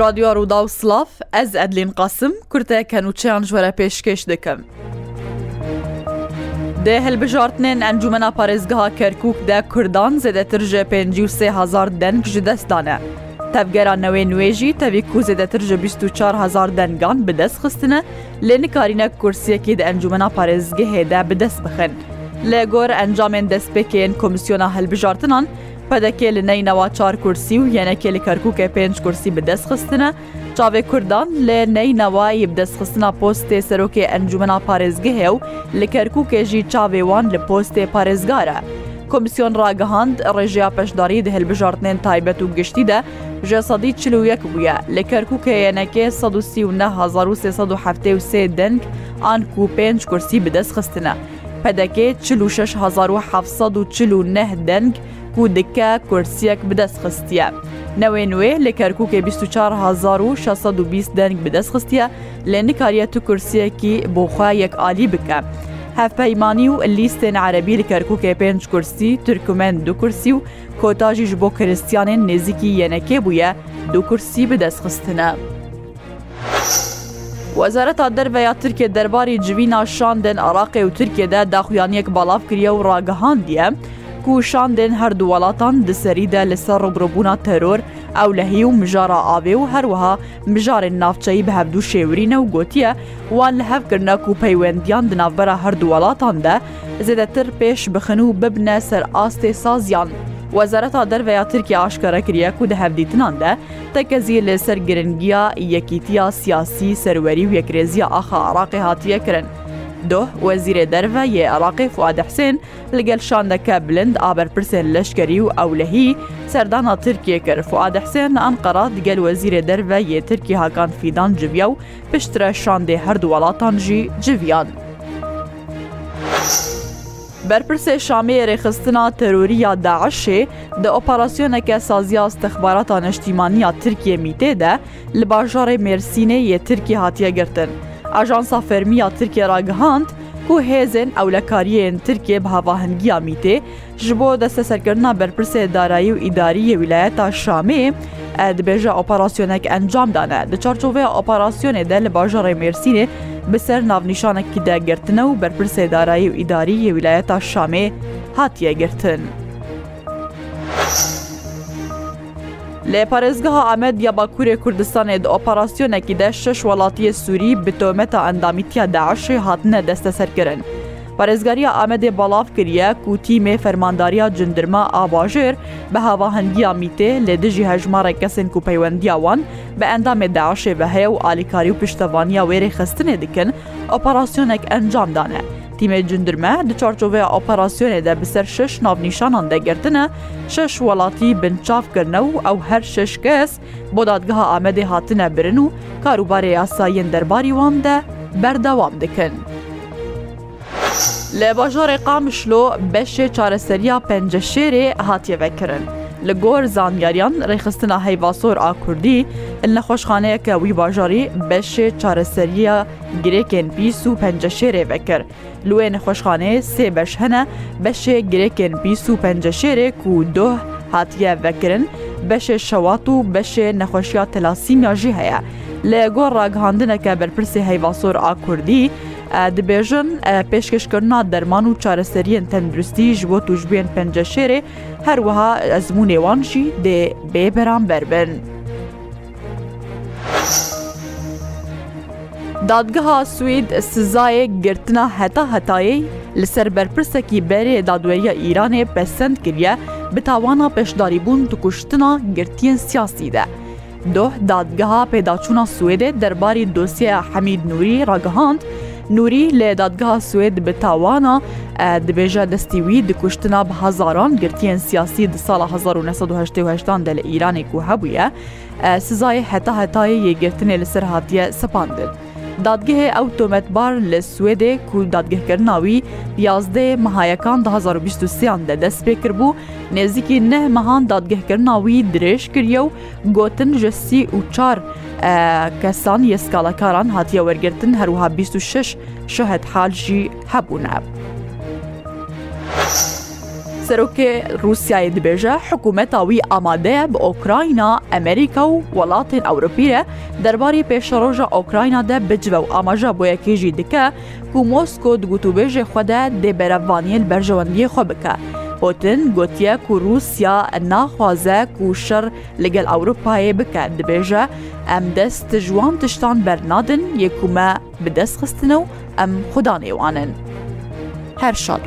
رادیۆ ڕوودا و سلااف ئەز ئەدلین قاسم کورتە کەنوچیان ژوەرە پێشکەش دەکەم. دێ هەلبژارتنێن ئەنجومەنا پارێزگەها کەرکک دە کوردان زێدەتر ژە پێهزار دەنگ ji دەستانە. تەبگەرانەوەی نوێژی تەوی کو زێدەتر ژە 24هزار دەنگان بەدەست خستنە لێ نکارینە کورسیەکی دە ئەنجومەنا پارێزگە هێدا بەدەست بخن. لێ گۆر ئەنجامێن دەستپێکێن کۆمیسیۆنا هەلبژارتنان، پەدەکێ لە نەینەوە چار کورسی و یەنەکێ لە کەرکووکە پێنج کورسی بەدەستخستنە چاوێ کوردان لە نەینەوایی بدەستخستنا پۆستێ سەرۆکێ ئەنجومنا پارێزگە هێ و لە کەرکووکێژی چاوێوان لە پۆستێ پارێزگارە. کۆمیسیۆن ڕاگەهاند ڕێژیا پەشداری دهل بژارتنێن تایبەت و گشتیدا ژێ سەدی چلوەک بووە لە کەرکووکە یەنەکێ 1970 دەنگ ئانک و پێنج کورسی بدەستخستنە. پەدەکێ 46 1940 دەنگ، و دکە کورسیەک بدەست خستیە. نەوێنوێ لە کەرکووکێ 2620 دەنگ بدەست خستیە لە نکاریەت و کورسیەکی بۆخوا یەک عالی بکە. هەفپەیمانی و لیستێن عەربی لە کەرکووکێ پێنج کورسی ترکمن دو کورسی و کۆتاژیش بۆ کریسیانێن نێزیکی یەنەکێ بووە دو کورسی بدەستخستنە. وەزارەتا دەربەیە ترکێ دەرباری جوینا شاندن عراقی و ترکێدا داخوایانەک بەڵاو کریە و ڕاگەهاندیە، کوشاندن هەردوو وڵاتان دسەریدا لەسەر ڕوبڕبوونا تەرۆر ئەو لە هی و مژارە ئاوێ و هەروەها مژارن ناوچەی بە هەبدوو شێورینە و گوتیە وان لە هەفکردنە و پەیوەندیان دناوبەرە هەردوو وڵاتاندا زێدەتر پێش بخن و ببنە سەر ئاستێ سازیان. وەزارەتا دەرڤیا ترکی ئاشکارە کریە و دەهەبدیتناندا تەکەزی لەسەر گرنگیا یەکیتیا سیاسی سەروەری و یەکرێزیە ئاخا عراقی هاتیەکردن. دۆ وەزیرێ دەرڤە یێ عراقی فعادەحسێن لەگەل شاندەکە بلند ئابەرپرسێن لەشکەری و ئەولەهی سەردانا ترکیە کرد فعادەحسێن ئەم قەرات گەل وەزیرێ دەرڤە یێ ترکی هاکان فیدان جویا و پشترە شاندێ هەردوو وڵاتان ژی جویان. بەرپرسێ شامەیە ڕێخستنا تەروریە داعشێ دە ئۆپاراسیۆنەکە سازیا استەخباراتە نیشتیمانیا ترکیە میتێدە لە باژارێ مرسینەیە ترکی هاتیە گرتن. ئاژانسا فەرمییا ترکیە ڕاگەهاند و هێزن ئەولەکاریەن ترکێ بە هاواهنگگیا میتێ ji bo deste serkirina berpirsê darayî û îdariyê wîlayeta Şamê dibêje operasyonek encam dane. Di çarçoveya operasyonê de li bajarê Mêrsînê bi ser navnîşanekî de girtine û berpirsê darayî û îdariyê wîlayeta Şamê hatiye girtin. لە پارێزگەها ئەمەد یا باکوورێ کوردستانێ ئۆپەراسسیۆنێکی دە شش وڵاتیە سووری بتۆمەتە ئەندامیتیا داعشی هاتنە دەستە سەرکردن. پارێزگاریە ئامەدێ بەڵاف کریە کوتیمێ فەرمانداریا جندرما ئاباژێر بە هاواهنگیا میتێ لێ دژی هەژمارە کەسن و پەیوەندیاوان بە ئەندامێ داعشێ بە هەیە و ئالیکاری و پشتەوانیا وێرە خستنێ دکن ئۆپەراسسیۆنێک ئەنجامدانە. Tîmê cundurme di çarçoveya operasyonê de bi ser şeş navnîşanan de girtine, şeş welatî bin çavkirine û ew her şeş kes bo dadgeha Amedê hatine birin û karûbarê yasayên derbarî wan de berdewam dikin. Li bajarê qamişlo beşê çareseriya penceşêrê hatiye vekirin. لە گۆر زانیاریان ڕێخستنا هەیڤاسۆر ئاکوردی نەخۆشخانەیەکە وی باژاری بەشێ چارەسەریە گرێکێن بیست و پنج شێرێ بەکرد لێ نەخۆشخانەیە سێ بەش هەنە بەشێ گرێکێن بیست و پنج شێرێک و دۆه هاتیە بەکردن بەشێ شەوات و بەشێ نەخۆشیە تەلاسیمیاژی هەیە لە گۆڕ ڕاگەهاندنەکە بەرپرسی هەیڤاسۆر ئاکوردی، دەبێژن پێشکەشکردنا دەرمان و چارەسەریەن تەندروستی ژ بۆ توژبێن پەنجە شێرێ هەروەها ئەزمونێوانشی دێ بێ بەرامبەر بن. دادگەها سوید سزایە گرتنا هەتا هەتایی لەسەر بەرپرسێکی بەرێ دادوێریە ئیرانێ پەسەند کردە بتاوانا پێشداریبوون توکوشتنا گرتیên سیاسیدە. دۆح دادگەها پێداچوونا سوێدێ دەرباری دۆسیە حەمید نووری ڕگەهاند نووری لێ دادگەها سوێد بە تاوانە دبێژە دەستی وی دکوشتنا بە هزاران گرتیان سیاسی د ساڵ 1970 دە لە ئیرانێک و هەبووە سزای هەتا هەتای یەگرتنێ لەسەر هااتە سەپاندن. دادگەهێ ئەو تۆمەتبار لە سوێدێ کو دادگەهکردناوی یازدێ مەهایەکان 2023یان دە دەست پێکرد بوو نێزیکی نە مەهان دادگەهکردناوی درێژ کردە و گوتن ژەسی و چار کەسان یسکالەکاران هاتیە وەرگرتن هەروها 26 شەهت حالژی هەبوونە. سەرۆکێ رووسایە دبێژە حکوومەتاوی ئامادەیە بە ئۆکراینا ئەمریکا و وڵاتین ئەوروپیە دەرباری پێشەڕۆژە ئۆکراینا دە بجوە و ئاماژە بۆ یەکێژی دکە کو مۆسکۆ دوگوتوبێژێ خودە دێبەرەوانیل بەرژەوەندیە خۆ بکە. پۆتن گوتیە و رووسیا ناخوازە و شەر لەگەل ئەوروپایە بکە دبێژە ئەم دەست ژوان تشتان بەرنادن یەکومە بدەست خستنە و ئەم خوددانێوانن. هەر شاد.